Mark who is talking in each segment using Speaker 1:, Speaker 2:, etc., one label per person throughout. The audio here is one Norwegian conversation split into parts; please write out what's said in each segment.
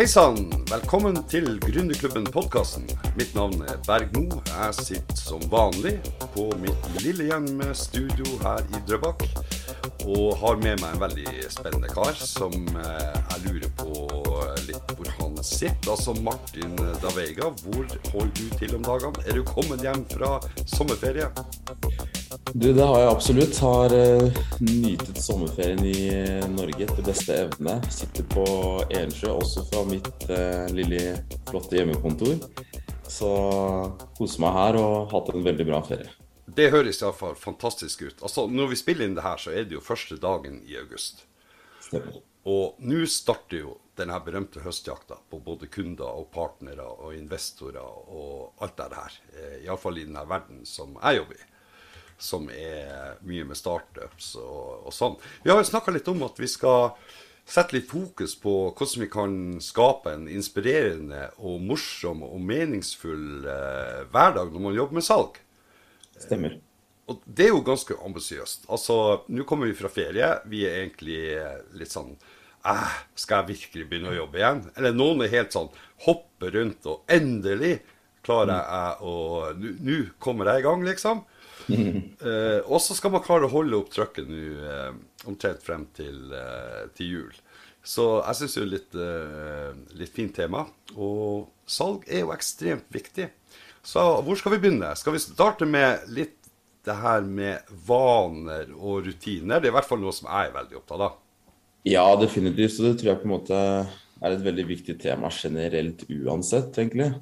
Speaker 1: Hei sann! Velkommen til Gründerklubben-podkasten. Mitt navn er Berg Mo. Jeg sitter som vanlig på mitt lille hjemmestudio her i Drøbak. Og har med meg en veldig spennende kar som eh, jeg lurer på litt hvor han sitter. Altså Martin Davega, hvor holder du til om dagene? Er du kommet hjem fra sommerferie?
Speaker 2: Du, det har jeg absolutt. Har uh, nytet sommerferien i uh, Norge etter beste evne. Sitter på Ensjø, også fra mitt uh, lille, flotte hjemmekontor. Så koser meg her og hatt en veldig bra ferie.
Speaker 1: Det høres iallfall fantastisk ut. Altså, Når vi spiller inn det her, så er det jo første dagen i august.
Speaker 2: Stemmer.
Speaker 1: Og nå starter jo denne berømte høstjakta på både kunder og partnere og investorer og alt det her. Iallfall i denne verden som jeg jobber i som er mye med startups og, og sånn. Vi har jo snakka litt om at vi skal sette litt fokus på hvordan vi kan skape en inspirerende og morsom og meningsfull eh, hverdag når man jobber med salg.
Speaker 2: Stemmer.
Speaker 1: Og det er jo ganske ambisiøst. Altså, nå kommer vi fra ferie. Vi er egentlig litt sånn eh, Skal jeg virkelig begynne å jobbe igjen? Eller noen er helt sånn hopper rundt og endelig klarer jeg å Nå kommer jeg i gang, liksom. Uh, og så skal man klare å holde opp trøkket nå uh, omtrent frem til, uh, til, jul. Så jeg syns det er litt, litt fint tema. Og salg er jo ekstremt viktig. Så hvor skal vi begynne? Skal vi starte med litt det her med vaner og rutiner? Det er i hvert fall noe som jeg er veldig opptatt av.
Speaker 2: Ja, definitivt. Så det tror jeg på en måte er et veldig viktig tema generelt uansett, egentlig.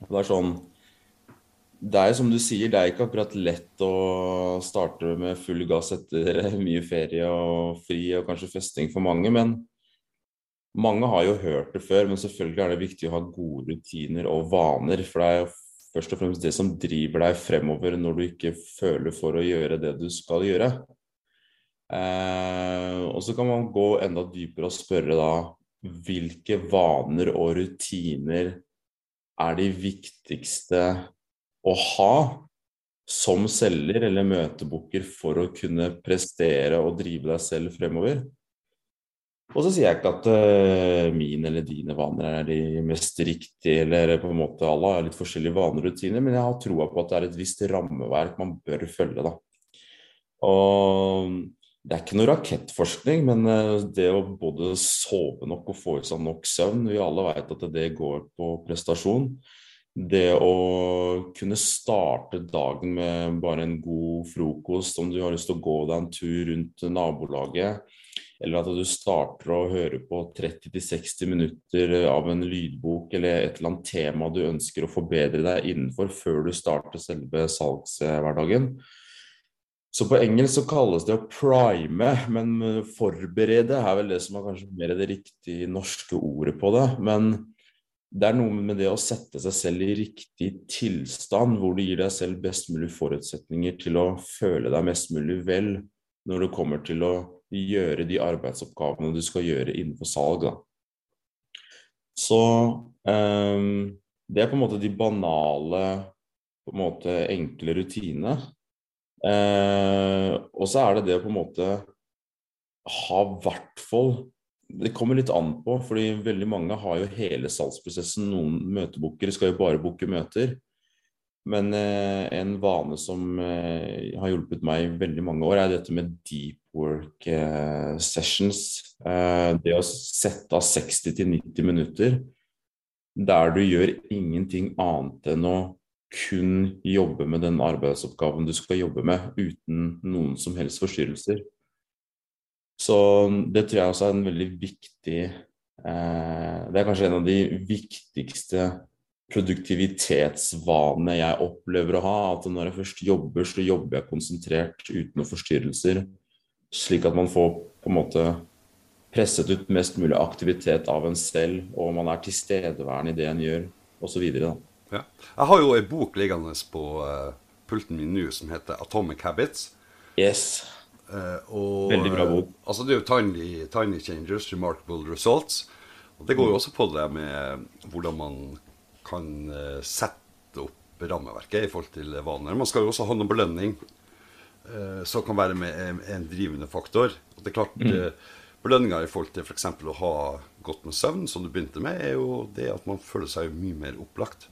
Speaker 2: Det er sånn det er som du sier, det er ikke akkurat lett å starte med full gass etter mye ferie og fri og kanskje festing for mange. Men mange har jo hørt det før. Men selvfølgelig er det viktig å ha gode rutiner og vaner. For det er jo først og fremst det som driver deg fremover når du ikke føler for å gjøre det du skal gjøre. Eh, og så kan man gå enda dypere og spørre da hvilke vaner og rutiner er de viktigste å ha som selger eller møtebooker for å kunne prestere og drive deg selv fremover. Og så sier jeg ikke at uh, mine eller dine vaner er de mest riktige, eller på en måte alle har litt forskjellige vaner og rutiner, men jeg har troa på at det er et visst rammeverk man bør følge. da. Og det er ikke noe rakettforskning, men uh, det å både sove nok og få i seg nok søvn Vi alle vet at det går på prestasjon det å kunne starte dagen med bare en god frokost, om du har lyst til å gå deg en tur rundt nabolaget, eller at du starter å høre på 30-60 minutter av en lydbok eller et eller annet tema du ønsker å forbedre deg innenfor før du starter selve salgshverdagen. Så på engelsk så kalles det å prime, men forberede er vel det som er kanskje mer det riktige norske ordet på det. Men det er noe med det å sette seg selv i riktig tilstand, hvor du gir deg selv best mulig forutsetninger til å føle deg mest mulig vel når det kommer til å gjøre de arbeidsoppgavene du skal gjøre innenfor salg. Da. Så um, det er på en måte de banale, på en måte enkle rutinene. Uh, og så er det det å på en måte ha hvert fall det kommer litt an på, fordi veldig mange har jo hele salgsprosessen. Noen møtebookere skal jo bare booke møter. Men eh, en vane som eh, har hjulpet meg i veldig mange år, er dette med deep work eh, sessions. Eh, det å sette av 60-90 minutter der du gjør ingenting annet enn å kun jobbe med den arbeidsoppgaven du skal jobbe med, uten noen som helst forstyrrelser. Så det tror jeg også er en veldig viktig eh, Det er kanskje en av de viktigste produktivitetsvanene jeg opplever å ha. At når jeg først jobber, så jobber jeg konsentrert uten noen forstyrrelser. Slik at man får på en måte presset ut mest mulig aktivitet av en selv, og man er tilstedeværende i det en gjør, osv. Ja.
Speaker 1: Jeg har jo ei bok liggende på uh, pulten min nå som heter 'Atomic Habits'.
Speaker 2: Yes.
Speaker 1: Uh, og,
Speaker 2: Veldig bra bok.
Speaker 1: Uh, altså Det er jo tiny, tiny, Changers, Remarkable Results. Og Det går jo mm. også på det med hvordan man kan uh, sette opp rammeverket i forhold til vaner. Man skal jo også ha noe belønning som kan være med en, en drivende faktor. Og det er klart, mm. belønninga i forhold til f.eks. å ha godt med søvn, som du begynte med, er jo det at man føler seg mye mer opplagt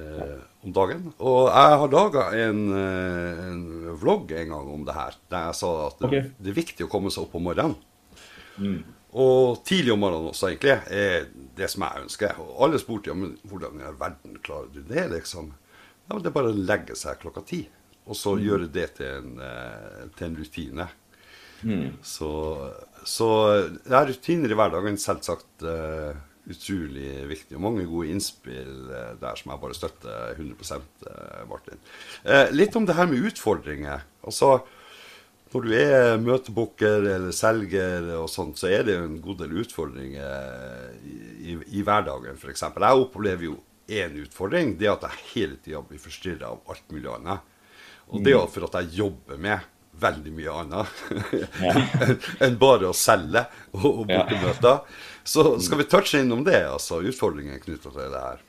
Speaker 1: eh, om dagen. Og jeg har laga en, eh, en, vlogg en gang om det her, der jeg sa at det,
Speaker 2: okay.
Speaker 1: det er viktig å komme seg opp om morgenen. Mm. Og tidlig om morgenen også, egentlig, er det som jeg ønsker. Og alle spurte ja, men hvordan i all verden klarer du det, liksom? Ja, men Det er bare å legge seg klokka ti, og så mm. gjøre det til en, eh, til en rutine. Mm. Så, så er rutiner i hverdagen selvsagt uh, utrolig viktig. Og mange gode innspill uh, der som jeg bare støtter 100 uh, Martin. Eh, litt om det her med utfordringer. Altså, når du er møtebooker eller selger og sånt, så er det jo en god del utfordringer i, i, i hverdagen, f.eks. Jeg opplever jo én utfordring. Det at jeg hele tida blir forstyrra av alt mulig annet. Og det er jo for at jeg jobber med veldig mye annet enn bare å selge og, og bortemøter. Så skal vi touche innom det, altså utfordringen knytta til det her?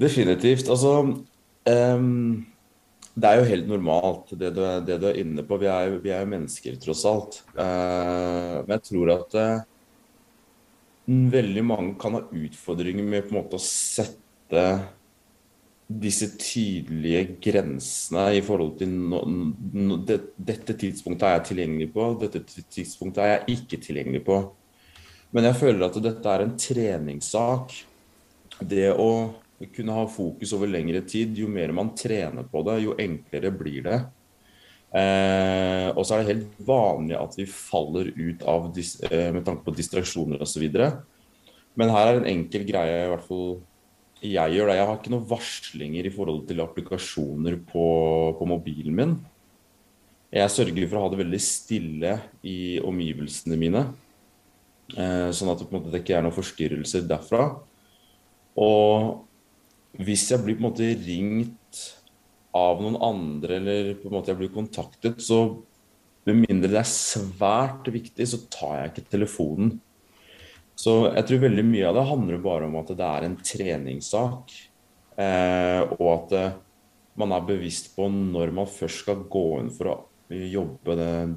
Speaker 2: Definitivt. Altså um, Det er jo helt normalt, det du, det du er inne på. Vi er, vi er jo mennesker, tross alt. Uh, men jeg tror at uh, veldig mange kan ha utfordringer med på en måte å sette disse tydelige grensene i forhold til no, no, det, Dette tidspunktet er jeg tilgjengelig på, dette tidspunktet er jeg ikke tilgjengelig på. Men jeg føler at dette er en treningssak. Det å kunne ha fokus over lengre tid, jo mer man trener på det, jo enklere blir det. Eh, og så er det helt vanlig at vi faller ut av eh, med tanke på distraksjoner osv. Men her er en enkel greie, i hvert fall jeg gjør det. Jeg har ikke noen varslinger i forhold til applikasjoner på, på, mobilen min. Jeg sørger for å ha det veldig stille i omgivelsene mine. Eh, sånn at det, det ikke er noen forstyrrelser derfra. Og hvis jeg blir på en måte ringt av noen andre, eller på en måte jeg blir kontaktet, så med mindre det er svært viktig, så tar jeg ikke telefonen. Så jeg tror veldig mye av det handler bare om at det er en treningssak. Eh, og at eh, man er bevisst på når man først skal gå inn for å jobbe den,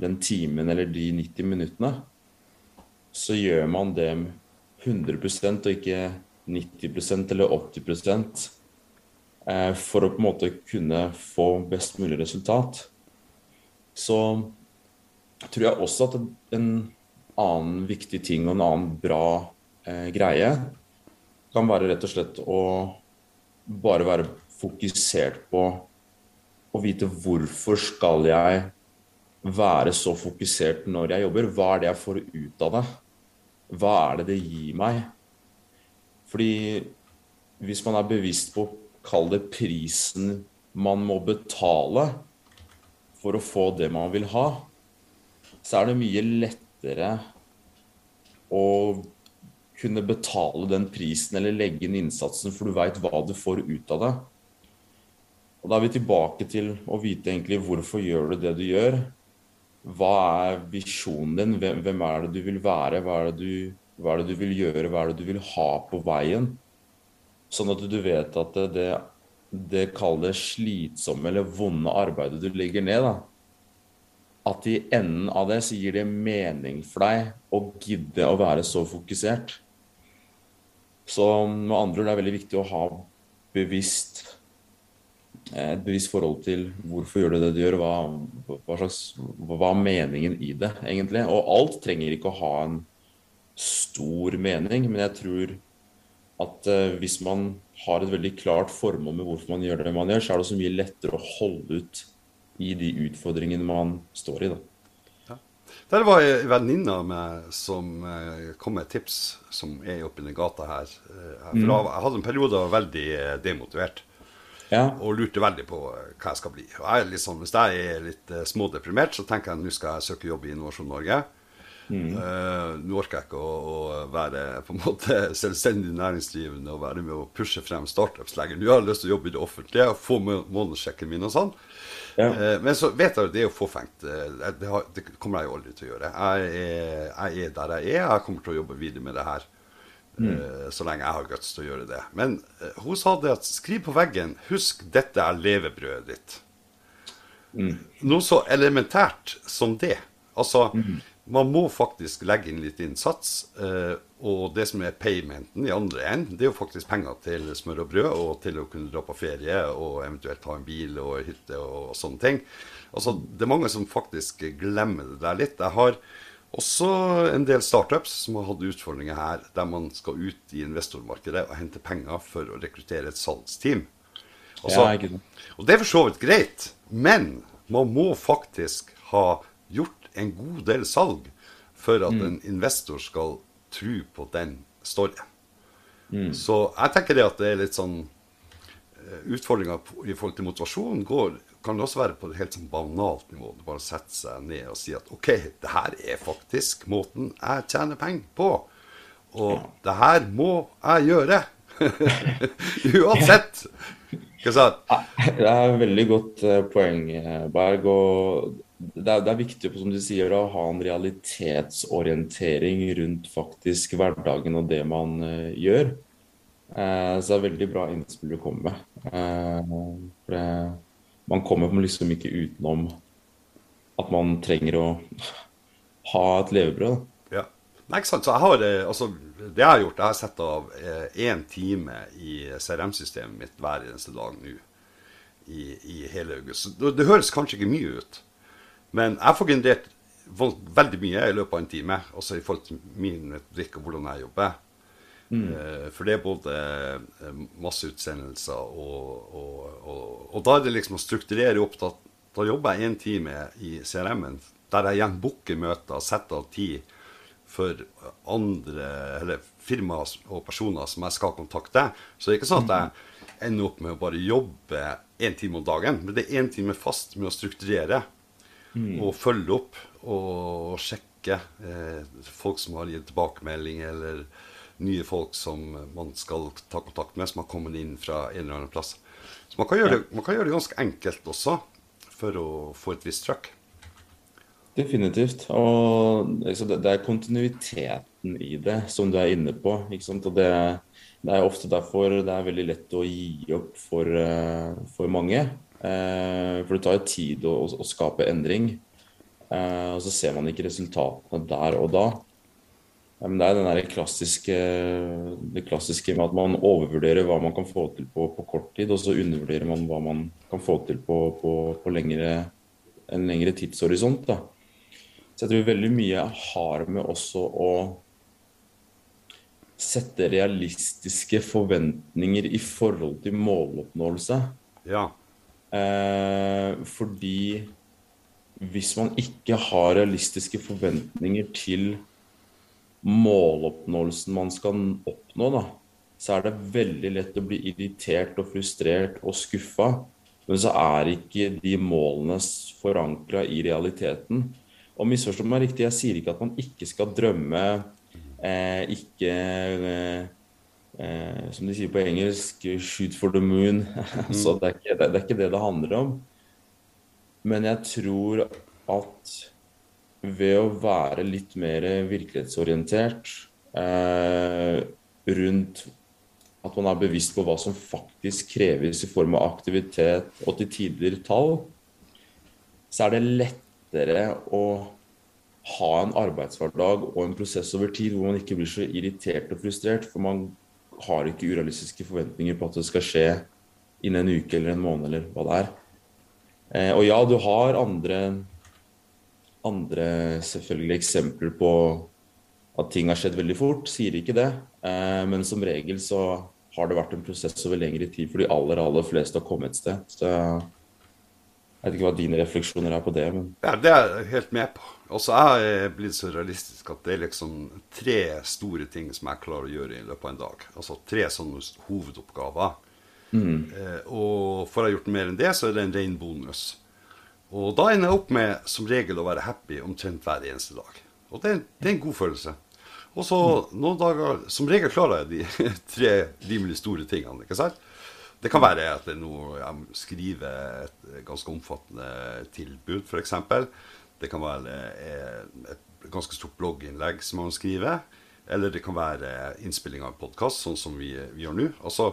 Speaker 2: den timen eller de 90 minuttene, så gjør man det 100% og ikke 90% eller 80 eh, for å på en måte kunne få best mulig resultat. Så tror jeg også at en annen viktig ting og en annen bra eh, greie kan være rett og slett å bare være fokusert på å vite hvorfor skal jeg være så fokusert når jeg jobber? Hva er det jeg får ut av det? Hva er det det gir meg? Fordi hvis man er bevisst på, å kalle det prisen man må betale for å få det man vil ha, så er det mye lettere å kunne betale den prisen eller legge inn innsatsen, for du veit hva du får ut av det. Og Da er vi tilbake til å vite egentlig hvorfor gjør du det du gjør. Hva er visjonen din? Hvem, er det du vil være? Hva er det du, hva er det du vil gjøre? Hva er det du vil ha på veien? Sånn at du vet at det, det, kall det slitsomme eller vonde arbeidet du legger ned, da, at i enden av det så gir det mening for deg å gidde å være så fokusert. Så med andre ord det er veldig viktig å ha bevisst et bevisst forhold til hvorfor gjør du det du gjør, hva, hva, slags, hva er meningen i det, egentlig. Og alt trenger ikke å ha en stor mening, men jeg tror at eh, hvis man har et veldig klart formål med hvorfor man gjør det man gjør, så er det så mye lettere å holde ut i de utfordringene man står i. da. Ja.
Speaker 1: Der var ei venninne av meg som eh, kom med et tips som er oppi den gata her. Eh, mm. Jeg hadde en periode veldig eh, demotivert. Ja. Og lurte veldig på hva jeg skal bli. Og jeg er litt sånn, hvis jeg er litt smådeprimert, så tenker jeg at nå skal jeg søke jobb i Innovasjon Norge. Mm. Uh, nå orker jeg ikke å, å, være på en måte selvstendig næringsdrivende og være med å pushe frem startups lenger. Nå har jeg lyst til å jobbe i det offentlige og få månedssjekken min og sånn. Ja. Uh, men så vet jeg at det er jo fåfengt. Uh, det, har, det, kommer jeg jo aldri til å gjøre. Jeg er, jeg er, der jeg er. Jeg kommer til å jobbe videre med det her mm. så lenge jeg har guts til å gjøre det. Men hun sa det at skriv på veggen 'Husk, dette er levebrødet ditt'. Mm. Noe så elementært som det. Altså, mm man må faktisk legge inn litt innsats. Eh, og det som er paymenten i andre enden, det er jo faktisk penger til smør og brød, og til å kunne dra på ferie og eventuelt ha en bil og hytte og, sånne ting. Altså, Det er mange som faktisk glemmer det der litt. Jeg har også en del startups som har hatt utfordringer her, der man skal ut i investormarkedet og hente penger for å rekruttere et salgsteam. Altså, ja, og det er for så vidt greit, men man må faktisk ha gjort en god del salg for at mm. en investor skal tro på den storyen. Mm. Så jeg tenker det at det er litt sånn eh, Utfordringa i forhold til motivasjon går kan det også være på et helt sånn banalt nivå. Du bare setter seg ned og sier at OK, det her er faktisk måten jeg tjener penger på. Og ja. det her må jeg gjøre. Uansett. Ikke sant?
Speaker 2: Det er et veldig godt uh, poeng, eh, Berg. og det er, det er, viktig som du sier, å ha en realitetsorientering rundt faktisk hverdagen og det man uh, gjør. Uh, så det er veldig bra innspill du kommer med. for det man kommer liksom ikke utenom at man trenger å ha et levebrød.
Speaker 1: Ja. Nei, ikke sant. Så jeg har, eh, altså, det jeg har gjort, jeg har sett av én eh, time i CRM-systemet mitt hver eneste dag nå i, i, hele august. Det, det, høres kanskje ikke mye ut, men jeg får generert veldig mye i løpet av en time. Også i forhold til min metodikk og hvordan jeg jobber. Mm. Eh, for det er både eh, masseutsendelser og, og, og, og, da er det liksom å strukturere opp. Da, da jobber jeg én time i CRM-en der jeg igjen booker møter, setter av tid for andre eller firmaer og personer som jeg skal kontakte. Så det er ikke sånn at jeg ender opp med å bare jobbe én time om dagen. Men det er én time fast med å strukturere mm. og følge opp og sjekke eh, folk som har gitt tilbakemelding, eller nye folk som man skal ta kontakt med, som har kommet inn fra en eller annen plass. Så man kan gjøre, det, man kan gjøre det ganske enkelt også for å få et visst trøkk.
Speaker 2: Definitivt. Og det er kontinuiteten i det som du er inne på. Og det, det, er ofte derfor det er veldig lett å gi opp for, eh, for mange. Eh, for det tar jo tid å, å skape endring. Eh, og så ser man ikke resultatene der og da. Men det er den der klassiske, det klassiske med at man overvurderer hva man kan få til på, på kort tid, og så undervurderer man hva man kan få til på, på, på lengre, en lengre tidshorisont. Da. Så jeg tror veldig mye har med også å sette realistiske forventninger i forhold til måloppnåelse.
Speaker 1: Ja.
Speaker 2: Eh, fordi hvis man ikke har realistiske forventninger til måloppnåelsen man skal oppnå, da, så er det veldig lett å bli irritert og frustrert og skuffa. Men så er ikke de målene forankra i realiteten. Og misforstå meg riktig, jeg sier ikke at man ikke skal drømme, eh, ikke eh, eh, Som de sier på engelsk 'shoot for the moon'. så det er, ikke, det, det er ikke det det handler om. Men jeg tror at ved å være litt mer virkelighetsorientert eh, rundt at man er bevisst på hva som faktisk kreves i form av aktivitet og til tider tall, så er det lettere å ha en arbeidshverdag og en prosess over tid hvor man ikke blir så irritert og frustrert, for man har ikke urealistiske forventninger på at det skal skje innen en uke eller en måned eller hva det er. Eh, og ja, du har andre andre selvfølgelig eksempler på at ting har skjedd veldig fort, sier ikke det. Eh, men som regel så har det vært en prosess over lengre tid for de aller, aller fleste å komme et sted. Så jeg vet ikke hva dine refleksjoner er på det. Men...
Speaker 1: Ja, Det er jeg helt med på. Også jeg er blitt så realistisk at det er liksom tre store ting som jeg klarer å gjøre i løpet av en dag. Altså tre sånne hovedoppgaver. Mm. Eh, og får jeg gjort mer enn det, så er det en ren bonus. Og da ender jeg opp med som regel å være happy omtrent hver eneste dag. Og det, det er en god følelse. Og så noen dager Som regel klarer jeg de tre rimelig store tingene. ikke sant? Det kan være at det noe, jeg skriver et ganske omfattende tilbud, f.eks. Det kan være et ganske stort blogginnlegg som man skriver. Eller det kan være innspilling av en podkast, sånn som vi, vi gjør nå. Altså,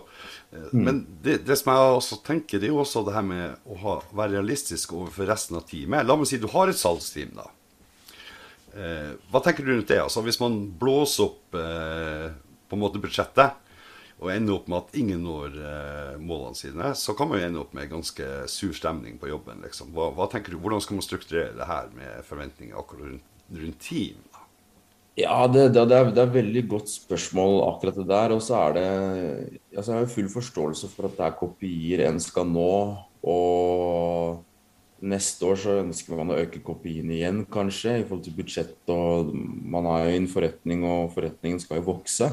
Speaker 1: mm. Men det, det, som jeg også tenker, det er jo også det her med å ha, være realistisk overfor resten av teamet. La meg si du har et salgsteam, da. Eh, hva tenker du rundt det? Altså, hvis man blåser opp eh, på en måte budsjettet og ender opp med at ingen når eh, målene sine, så kan man jo ende opp med ganske sur stemning på jobben. Liksom. Hva, hva, tenker du? Hvordan skal man strukturere det her med forventninger akkurat rundt, rundt team?
Speaker 2: Ja, det, det, det, er, det er veldig godt spørsmål, akkurat det der. Og så er det altså Jeg har full forståelse for at det er kopier en skal nå. Og neste år så ønsker man å øke kopiene igjen, kanskje, i forhold til budsjett. Og man er jo i en forretning, og forretningen skal jo vokse.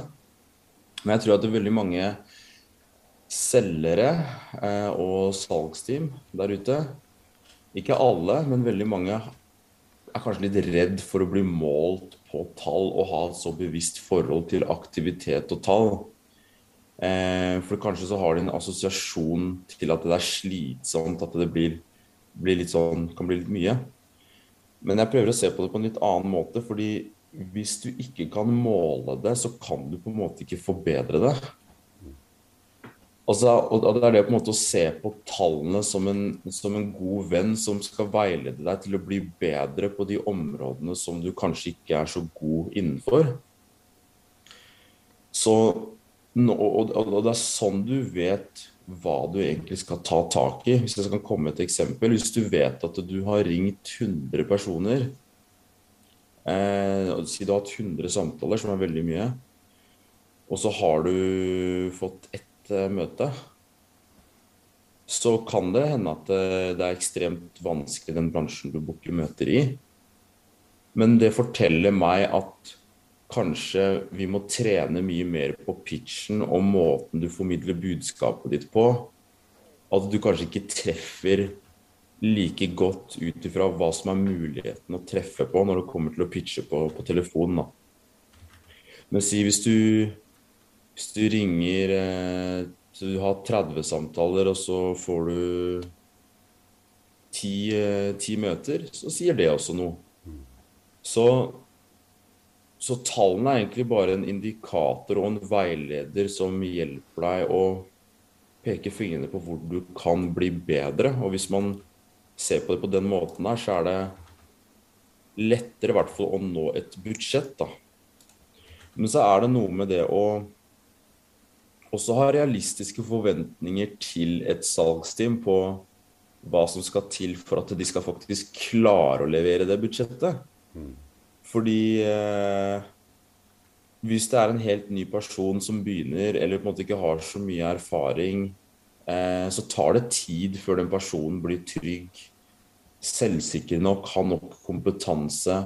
Speaker 2: Men jeg tror at det er veldig mange selgere eh, og salgsteam der ute Ikke alle, men veldig mange er kanskje litt redd for å bli målt på tall og ha et så bevisst forhold til aktivitet og tall. Eh, for kanskje så har de en assosiasjon til at det er slitsomt, at det blir, blir litt sånn, kan bli litt mye. Men jeg prøver å se på det på en litt annen måte, fordi hvis du ikke kan måle det, så kan du på en måte ikke forbedre det. Altså, og Det er det på en måte å se på tallene som en, som en, god venn som skal veilede deg til å bli bedre på de områdene som du kanskje ikke er så god innenfor. Så, og, det er sånn du vet hva du egentlig skal ta tak i. Hvis jeg kan komme et eksempel. Hvis du vet at du har ringt 100 personer Eh, si du har hatt 100 samtaler, som er veldig mye, og så har du fått ett eh, møte. Så kan det hende at eh, det er ekstremt vanskelig den bransjen du booker møter i. Men det forteller meg at kanskje vi må trene mye mer på pitchen og måten du formidler budskapet ditt på. At du kanskje ikke treffer like godt ut ifra hva som er muligheten å treffe på når det kommer til å pitche på, på telefonen. Men si hvis du, hvis du ringer eh, så Du har 30 samtaler, og så får du 10, eh, møter, så sier det også noe. Så, så tallene er egentlig bare en indikator og en veileder som hjelper deg å peke fingrene på hvor du kan bli bedre. Og hvis man ser på det på den måten her, så er det lettere i hvert fall å nå et budsjett, da. Men så er det noe med det å også ha realistiske forventninger til et salgsteam på hva som skal til for at de skal faktisk klare å levere det budsjettet. Mm. Fordi eh, hvis det er en helt ny person som begynner, eller på en måte ikke har så mye erfaring Eh, så tar det tid før den personen blir trygg, selvsikker nok, har nok kompetanse,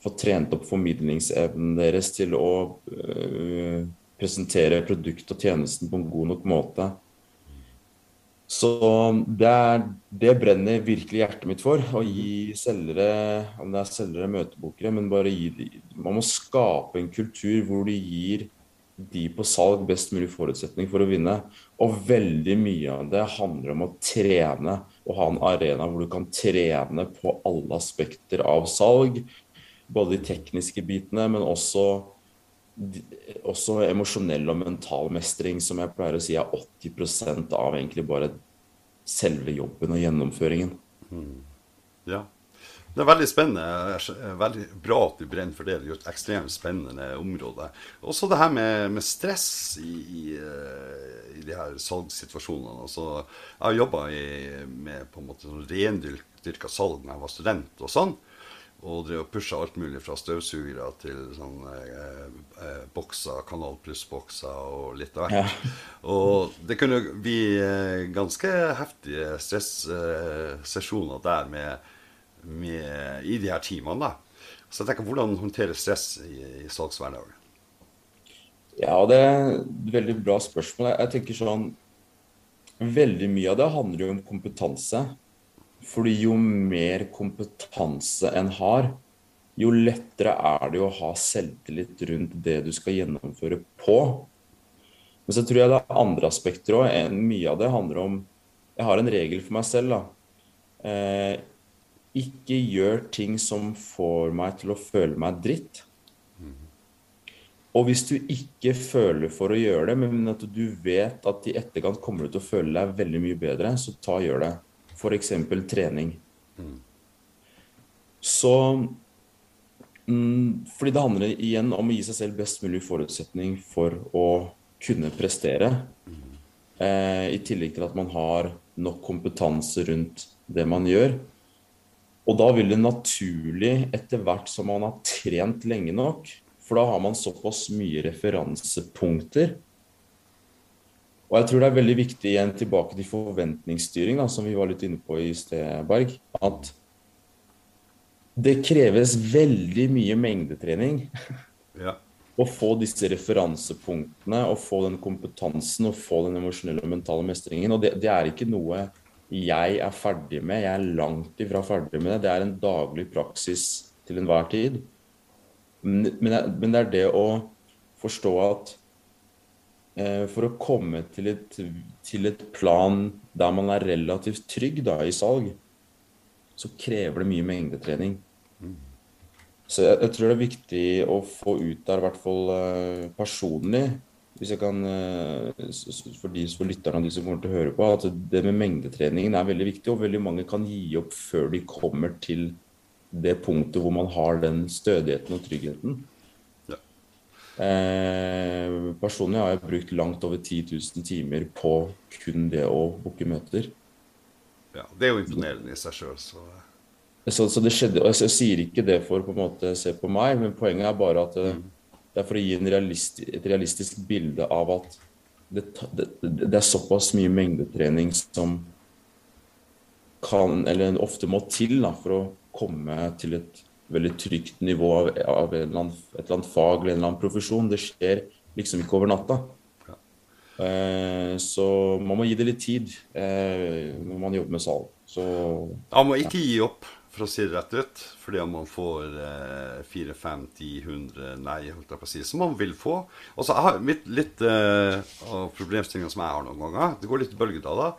Speaker 2: får trent opp formidlingsevnen deres til å uh, presentere produkt og tjenesten på en god nok måte. Så det, er, det, brenner virkelig hjertet mitt for. Å gi selgere, om det er selgere møtebokere, men bare gi Man må skape en kultur hvor de gir de på salg best mulig forutsetning for å vinne. Og veldig mye av det handler om å trene og ha en arena hvor du kan trene på alle aspekter av salg. Både de tekniske bitene, men også, også emosjonell og mental mestring, som jeg pleier å si er 80% av egentlig bare selve jobben og gjennomføringen. Mm.
Speaker 1: Ja. Det er veldig spennende. Veldig bra at du brenner for det. Det er et ekstremt spennende område. Også det her med, med stress i, i, eh, i, de her salgssituasjonene. Altså, jeg har jobba med på en måte sånn rendyrka salg da jeg var student og sånn. Og drev og pusha alt mulig fra støvsugere til sånne eh, eh, bokser, Kanal Pluss-bokser og litt av hvert. Ja. Og det kunne bli eh, ganske heftige stressesjoner der med med, i de her timene. da. Så jeg tenker, Hvordan håndtere stress i, i salgshverdagen?
Speaker 2: Ja, det er et veldig bra spørsmål. Jeg tenker sånn Veldig mye av det handler jo om kompetanse. Fordi jo mer kompetanse en har, jo lettere er det å ha selvtillit rundt det du skal gjennomføre på. Men så tror jeg det er andre aspekter òg. Mye av det handler om Jeg har en regel for meg selv. da. Eh, ikke gjør ting som får meg til å føle meg dritt. Og hvis du ikke føler for å gjøre det, men at du vet at i etterkant kommer du til å føle deg veldig mye bedre, så ta og gjør det. F.eks. trening. Så Mm, fordi det handler igjen om å gi seg selv best mulig forutsetning for å kunne prestere. Eh, I tillegg til at man har nok kompetanse rundt det man gjør. Og da vil det naturlig, etter hvert som man har trent lenge nok, for da har man såpass mye referansepunkter. Og jeg tror det er veldig viktig igjen tilbake til forventningsstyring, da, som vi var litt inne på i sted, Berg. At det kreves veldig mye mengdetrening
Speaker 1: Ja.
Speaker 2: å få disse referansepunktene, å få den kompetansen og få den emosjonelle og mentale mestringen. Og det, det, er ikke noe jeg er ferdig med. Jeg er langt ifra ferdig med det. Det er en daglig praksis til enhver tid. Men, men det er det å forstå at for å komme til et, til et, plan der man er relativt trygg da, i salg, så krever det mye mengdetrening. Så jeg, jeg, tror det er viktig å få ut der, i hvert fall uh, personlig, hvis jeg kan, uh, for de for lytterne og de som kommer til å høre på, at det med mengdetreningen er veldig viktig. Og veldig mange kan gi opp før de kommer til det punktet hvor man har den stødigheten og tryggheten. Uh, personlig har jeg brukt langt over 10 000 timer på kun det å booke møter.
Speaker 1: Ja, Det er jo imponerende i seg sjøl.
Speaker 2: Så, så, det skjedde, og jeg, sier ikke det for på en måte se på meg, men poenget er bare at det, mm. det er for å gi realist, et realistisk bilde av at det, det, det, er såpass mye mengdetrening som kan, eller ofte må til da, for å komme til et veldig trygt nivå av, av eller annen, et eller annet fag eller en eller annen profesjon. Det skjer liksom ikke over natta. Ja. Eh, så man må gi det litt tid eh, når man jobber med salg. Så,
Speaker 1: man må ikke gi opp for å si det rett ut. Fordi om man får eh, 4 5 10 100 nei, holdt jeg på å si, som man vil få. Og så har mitt, litt eh, av problemstillinga som jeg har noen ganger, det går litt i bølgedaler.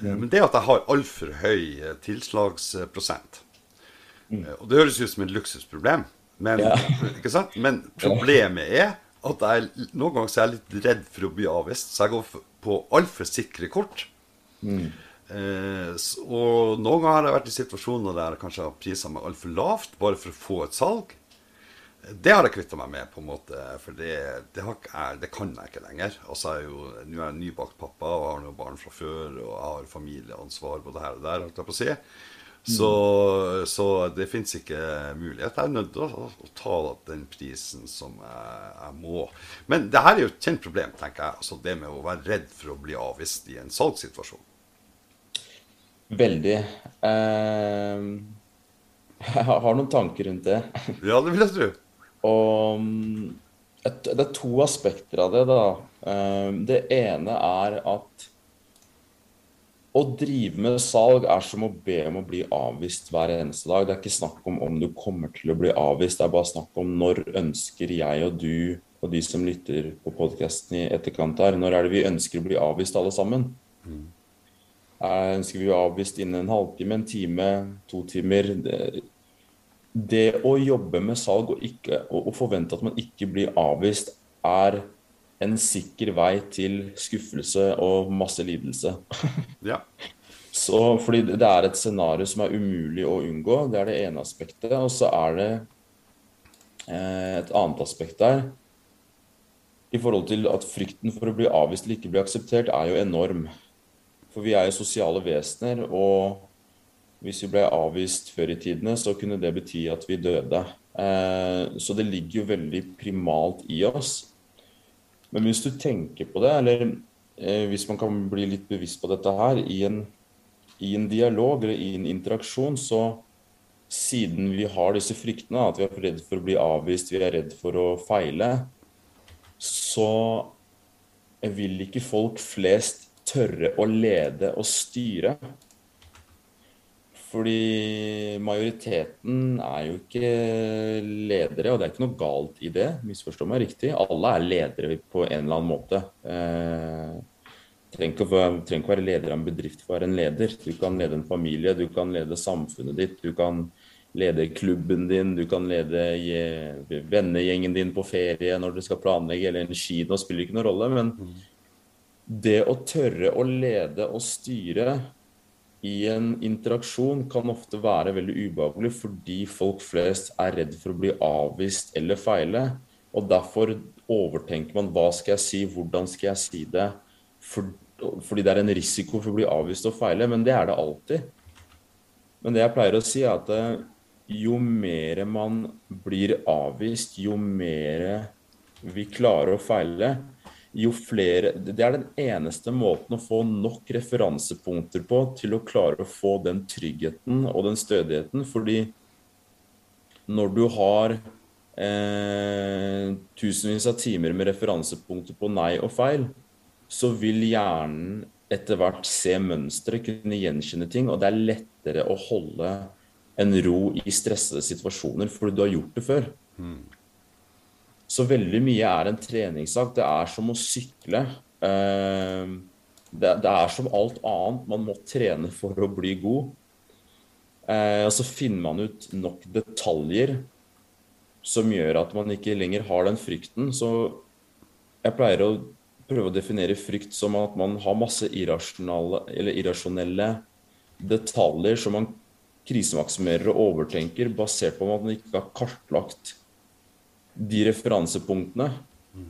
Speaker 1: Mm. Men det at jeg har altfor høy eh, tilslagsprosent. Mm. Eh, og det høres ut som et luksusproblem, men, ja. men problemet er at jeg, noen ganger så er jeg litt redd for å bli avvist, så jeg går på altfor sikre kort. Mm. Eh, og noen ganger har jeg vært i situasjoner der jeg kanskje har prisa meg altfor lavt bare for å få et salg. Det har jeg kvitta meg med, på en måte, for det, det, jeg, det kan jeg ikke lenger. Altså, jeg er jo, Nå er jeg nybakt pappa og har noen barn fra før, og jeg har familieansvar på det her og der. holdt jeg på å si. Så, mm. så det fins ikke mulighet. Jeg er nødt til å, å, ta den prisen som jeg, jeg, må. Men det her er jo et kjent problem, tenker jeg. Altså det med å være redd for å bli avvist i en salgssituasjon.
Speaker 2: Veldig. Uh, jeg har noen tanker rundt det.
Speaker 1: Ja, det vil jeg tro.
Speaker 2: Og mm, det er to aspekter av det, da. Uh, det ene er at å drive med salg er som å be om å bli avvist hver eneste dag. Det er ikke snakk om om du kommer til å bli avvist, det er bare snakk om når ønsker jeg og du og de som lytter på podkasten i etterkant her, når er det vi ønsker å bli avvist alle sammen? Mm. Ønsker vi å bli avvist innen en halvtime, en time, to timer? Det, det å jobbe med salg og, ikke, og, og, forvente at man ikke blir avvist, er en sikker vei til skuffelse og masse lidelse.
Speaker 1: Ja.
Speaker 2: Så, fordi det er et scenario som er umulig å unngå. Det er det ene aspektet. Og så er det eh, et annet aspekt der. I forhold til at frykten for å bli avvist eller ikke bli akseptert er jo enorm. For vi er jo sosiale vesener, og hvis vi ble avvist før i tidene, så kunne det bety at vi døde. Eh, så det ligger jo veldig primalt i oss. Men hvis du tenker på det, eller eh, hvis man kan bli litt bevisst på dette her, i en, i en dialog eller i en interaksjon, så siden vi har disse fryktene, at vi er redd for å bli avvist, vi er redd for å feile, så vil ikke folk flest tørre å lede og styre. Fordi majoriteten er jo ikke ledere, og det er ikke noe galt i det. Misforstå meg riktig. Alle er ledere på en eller annen måte. Eh, trenger ikke, trenger ikke være leder av en bedrift for å være en leder. Du kan lede en familie, du kan lede samfunnet ditt, du kan lede klubben din, du kan lede vennegjengen din på ferie når du skal planlegge, eller en kino spiller ikke noen rolle. men mm det å tørre å lede og styre i en interaksjon kan ofte være veldig ubehagelig fordi folk flest er redd for å bli avvist eller feile. Og derfor overtenker man hva skal jeg si, hvordan skal jeg si det? For, fordi det er en risiko for å bli avvist og feile, men det er det alltid. Men det jeg pleier å si, er at eh, jo mer man blir avvist, jo mer vi klarer å feile, jo flere Det er den eneste måten å få nok referansepunkter på til å klare å få den tryggheten og den stødigheten. Fordi når du har eh, tusenvis av timer med referansepunkter på nei og feil, så vil hjernen etter hvert se mønstre, kunne gjenkjenne ting, og det er lettere å holde en ro i stressede situasjoner fordi du har gjort det før. Mm. Så veldig mye er en treningssak. Det er som å sykle. Eh, det, er som alt annet. Man må trene for å bli god. Eh, og så finner man ut nok detaljer som gjør at man ikke lenger har den frykten. Så jeg pleier å prøve å definere frykt som at man har masse irrasjonelle detaljer som man krisemaksimerer og overtenker basert på at man ikke har kartlagt de referansepunktene.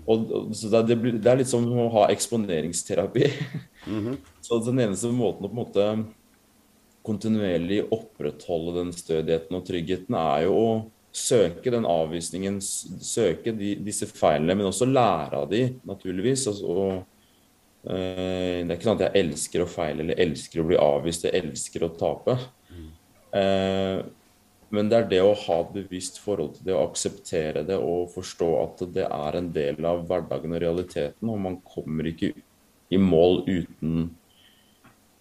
Speaker 2: Og, så det, blir, det, er litt som å ha eksponeringsterapi. Mm -hmm. Så den eneste måten å på en måte kontinuerlig opprettholde den stødigheten og tryggheten, er jo å søke den avvisningen, søke de, disse feilene, men også lære av de, naturligvis. Og, og, øh, det er ikke sånn at jeg elsker å feile eller elsker å bli avvist, jeg elsker å tape. Mm. Uh, men det er det å ha et bevisst forhold til det, å akseptere det og forstå at det er en del av hverdagen og realiteten. Og man kommer ikke i mål uten,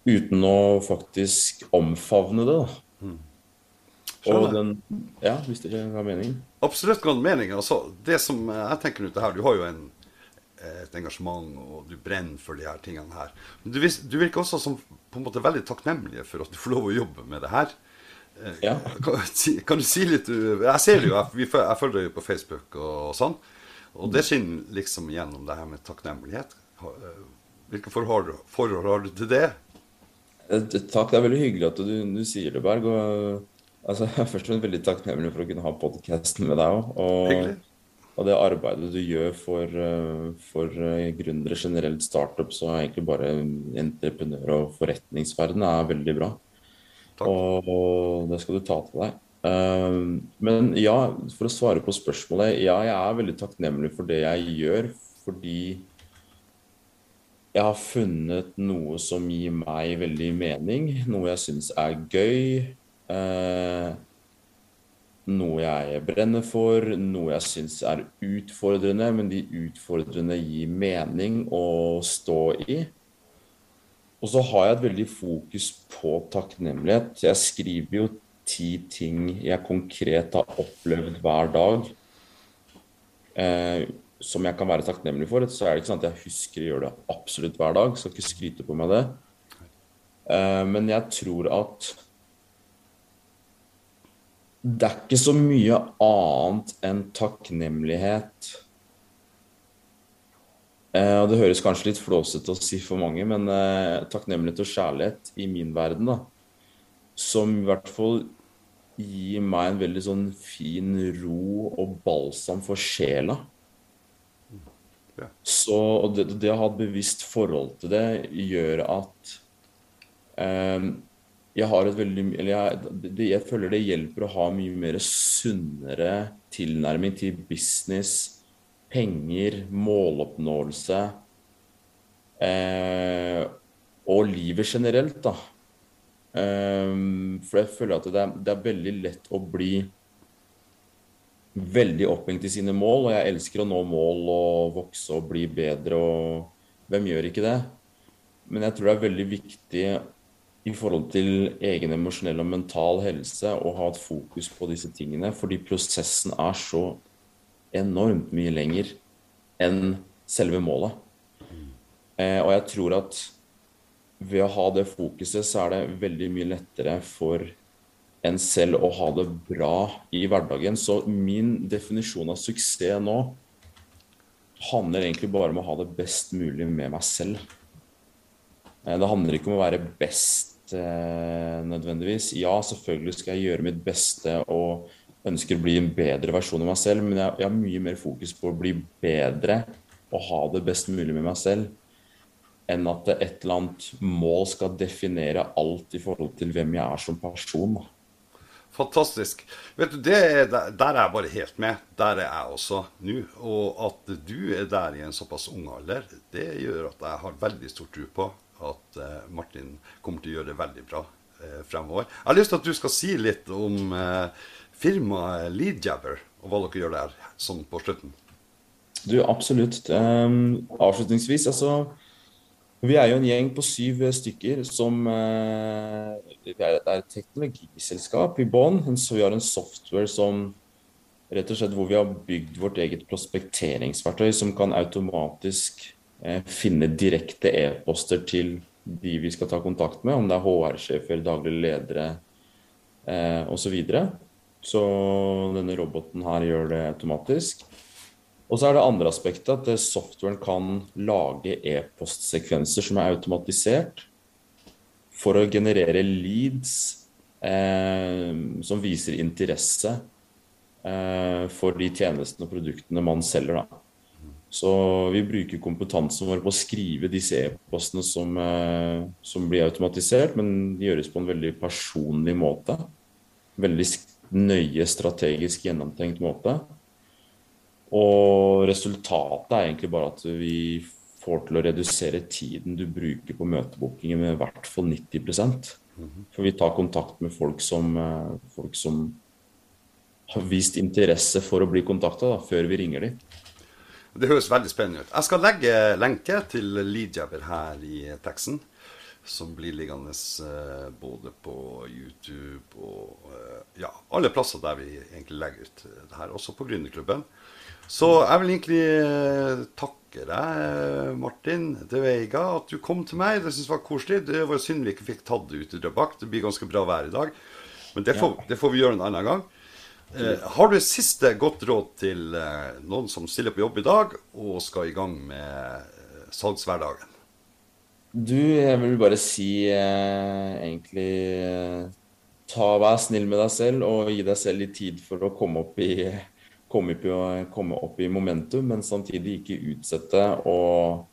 Speaker 2: uten å faktisk omfavne det. da. Og den, ja, hvis det ikke har mening?
Speaker 1: Absolutt god mening. Altså, det som jeg tenker ut det her, Du har jo en, et engasjement, og du brenner for de her tingene her. Men du, du virker også som på en måte veldig takknemlig for at du får lov å jobbe med det her. Ja. Kan, kan, du si litt Jeg ser det jo, jeg, jeg følger deg på Facebook og, sånn. Og det skinner liksom gjennom det her med takknemlighet. Eh, hvilke forhold, forhold har du til det?
Speaker 2: Eh, takk, det er veldig hyggelig at du, du sier det, Berg. Og, altså, jeg er først og fremst veldig takknemlig for å kunne ha podkasten med deg òg. Og, og, det arbeidet du gjør for, eh, for gründere generelt, startups og egentlig bare entreprenør- og forretningsverden er veldig bra. Takk. Og det skal du ta til deg. Um, men ja, for å svare på spørsmålet. Ja, jeg er veldig takknemlig for det jeg gjør, fordi jeg har funnet noe som gir meg veldig mening. Noe jeg syns er gøy. Uh, noe jeg brenner for, noe jeg syns er utfordrende, men de utfordrende gir mening å stå i. Og så har jeg et veldig fokus på takknemlighet. Jeg skriver jo ti ting jeg konkret har opplevd hver dag eh, som jeg kan være takknemlig for. Så er det ikke sånn at jeg husker å gjøre det absolutt hver dag. Skal ikke skryte på meg det. Eh, men jeg tror at det er ikke så mye annet enn takknemlighet og Det høres kanskje litt flåsete å si for mange, men eh, takknemlighet og kjærlighet i min verden, da, som i hvert fall gir meg en veldig sånn fin ro og balsam for sjela. Ja. Så og det, det, å ha et bevisst forhold til det gjør at eh, jeg har et veldig eller jeg, det, jeg føler det hjelper å ha mye mer sunnere tilnærming til business penger, måloppnåelse eh, og livet generelt, da. Eh, for jeg føler at det er, det er, veldig lett å bli veldig opphengt i sine mål, og jeg elsker å nå mål og vokse og bli bedre, og hvem gjør ikke det? Men jeg tror det er veldig viktig i forhold til egen emosjonell og mental helse å ha et fokus på disse tingene, fordi prosessen er så enormt mye lenger enn selve målet. Eh, og jeg tror at ved å ha det fokuset, så er det veldig mye lettere for en selv å ha det bra i hverdagen. Så min definisjon av suksess nå handler egentlig bare om å ha det best mulig med meg selv. Eh, det handler ikke om å være best eh, nødvendigvis. Ja, selvfølgelig skal jeg gjøre mitt beste og ønsker å bli en bedre versjon av meg selv, men jeg, jeg har mye mer fokus på å bli bedre og ha det best mulig med meg selv enn at et eller annet mål skal definere alt i forhold til hvem jeg er som person.
Speaker 1: Fantastisk. Vet du, er, Der er jeg bare helt med. Der er jeg også nå. Og at du er der i en såpass ung alder, det gjør at jeg har veldig stor tro på at uh, Martin kommer til å gjøre det veldig bra fremover. Jeg har lyst til at du skal si litt om uh, firmaet Leadjabber, og hva dere gjør der, sånn på slutten.
Speaker 2: Du, absolutt. Um, avslutningsvis, altså vi er jo en gjeng på syv stykker som uh, Det er et teknologiselskap i bånn. Så vi har en software som rett og slett hvor vi har bygd vårt eget prospekteringsverktøy som kan automatisk uh, finne direkte e-poster til de vi skal ta kontakt med, om det er HR-sjefer, daglige ledere eh, osv. Så, videre. så denne roboten her gjør det automatisk. Og så er det andre aspektet at softwaren kan lage e-postsekvenser som er automatisert for å generere leads eh, som viser interesse eh, for de tjenestene og produktene man selger. Da. Så vi bruker kompetansen vår på å skrive disse e-postene som, eh, som, blir automatisert, men de gjøres på en veldig personlig måte. Veldig nøye, strategisk gjennomtenkt måte. Og resultatet er egentlig bare at vi får til å redusere tiden du bruker på møtebookinger med i hvert fall 90% For vi tar kontakt med folk som, eh, folk som har vist interesse for å bli kontakta før vi ringer dem.
Speaker 1: Det høres veldig spennende ut. Jeg skal legge lenke til Leadjabber her i teksten. Som blir liggende eh, både på YouTube og eh, ja, alle plasser der vi egentlig legger ut det her. Også på Gründerklubben. Så jeg vil egentlig eh, takke deg, Martin De Veiga, at du kom til meg. Det syns jeg var koselig. Det var synd vi ikke fikk tatt det ut i Drøbak. Det blir ganske bra vær i dag. Men det får, det får vi gjøre en annen gang. Eh, har du siste godt råd til eh, noen som stiller på jobb i dag og skal i gang med eh, salgshverdagen?
Speaker 2: Du, jeg vil bare si egentlig ta Vær snill med deg selv og gi deg selv litt tid for å komme opp i komme opp, i, komme opp i momentum, men samtidig ikke utsette og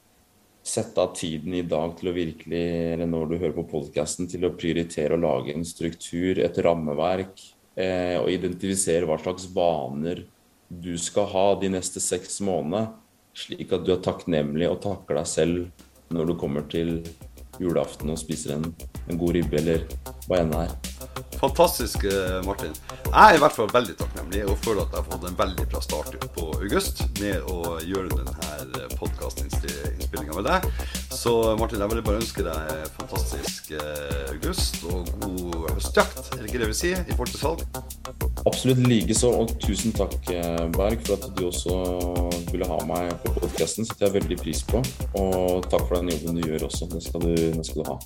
Speaker 2: sette av tiden i dag til å virkelig, eller når du hører på podkasten, til å prioritere å lage en struktur, et rammeverk, eh, og identifisere hva slags vaner du skal ha de neste seks månedene, slik at du er takknemlig og takker deg selv når du kommer til julaften og spiser en, en god ribbe, eller hva enn det er.
Speaker 1: Fantastisk, eh, Martin. Jeg er i hvert fall veldig takknemlig og føler at jeg har fått en veldig bra start på august med å gjøre denne podkastinnspillinga med deg. Så Martin, jeg vil bare ønske deg fantastisk eh, august og god høstjakt, er det ikke det vi sier, i forhold til salg?
Speaker 2: Absolutt likeså, og tusen takk, eh, Berg, for at du også ville ha meg på podkasten. setter jeg veldig pris på. Og takk for den jobben du gjør også. Det skal du, det skal du ha.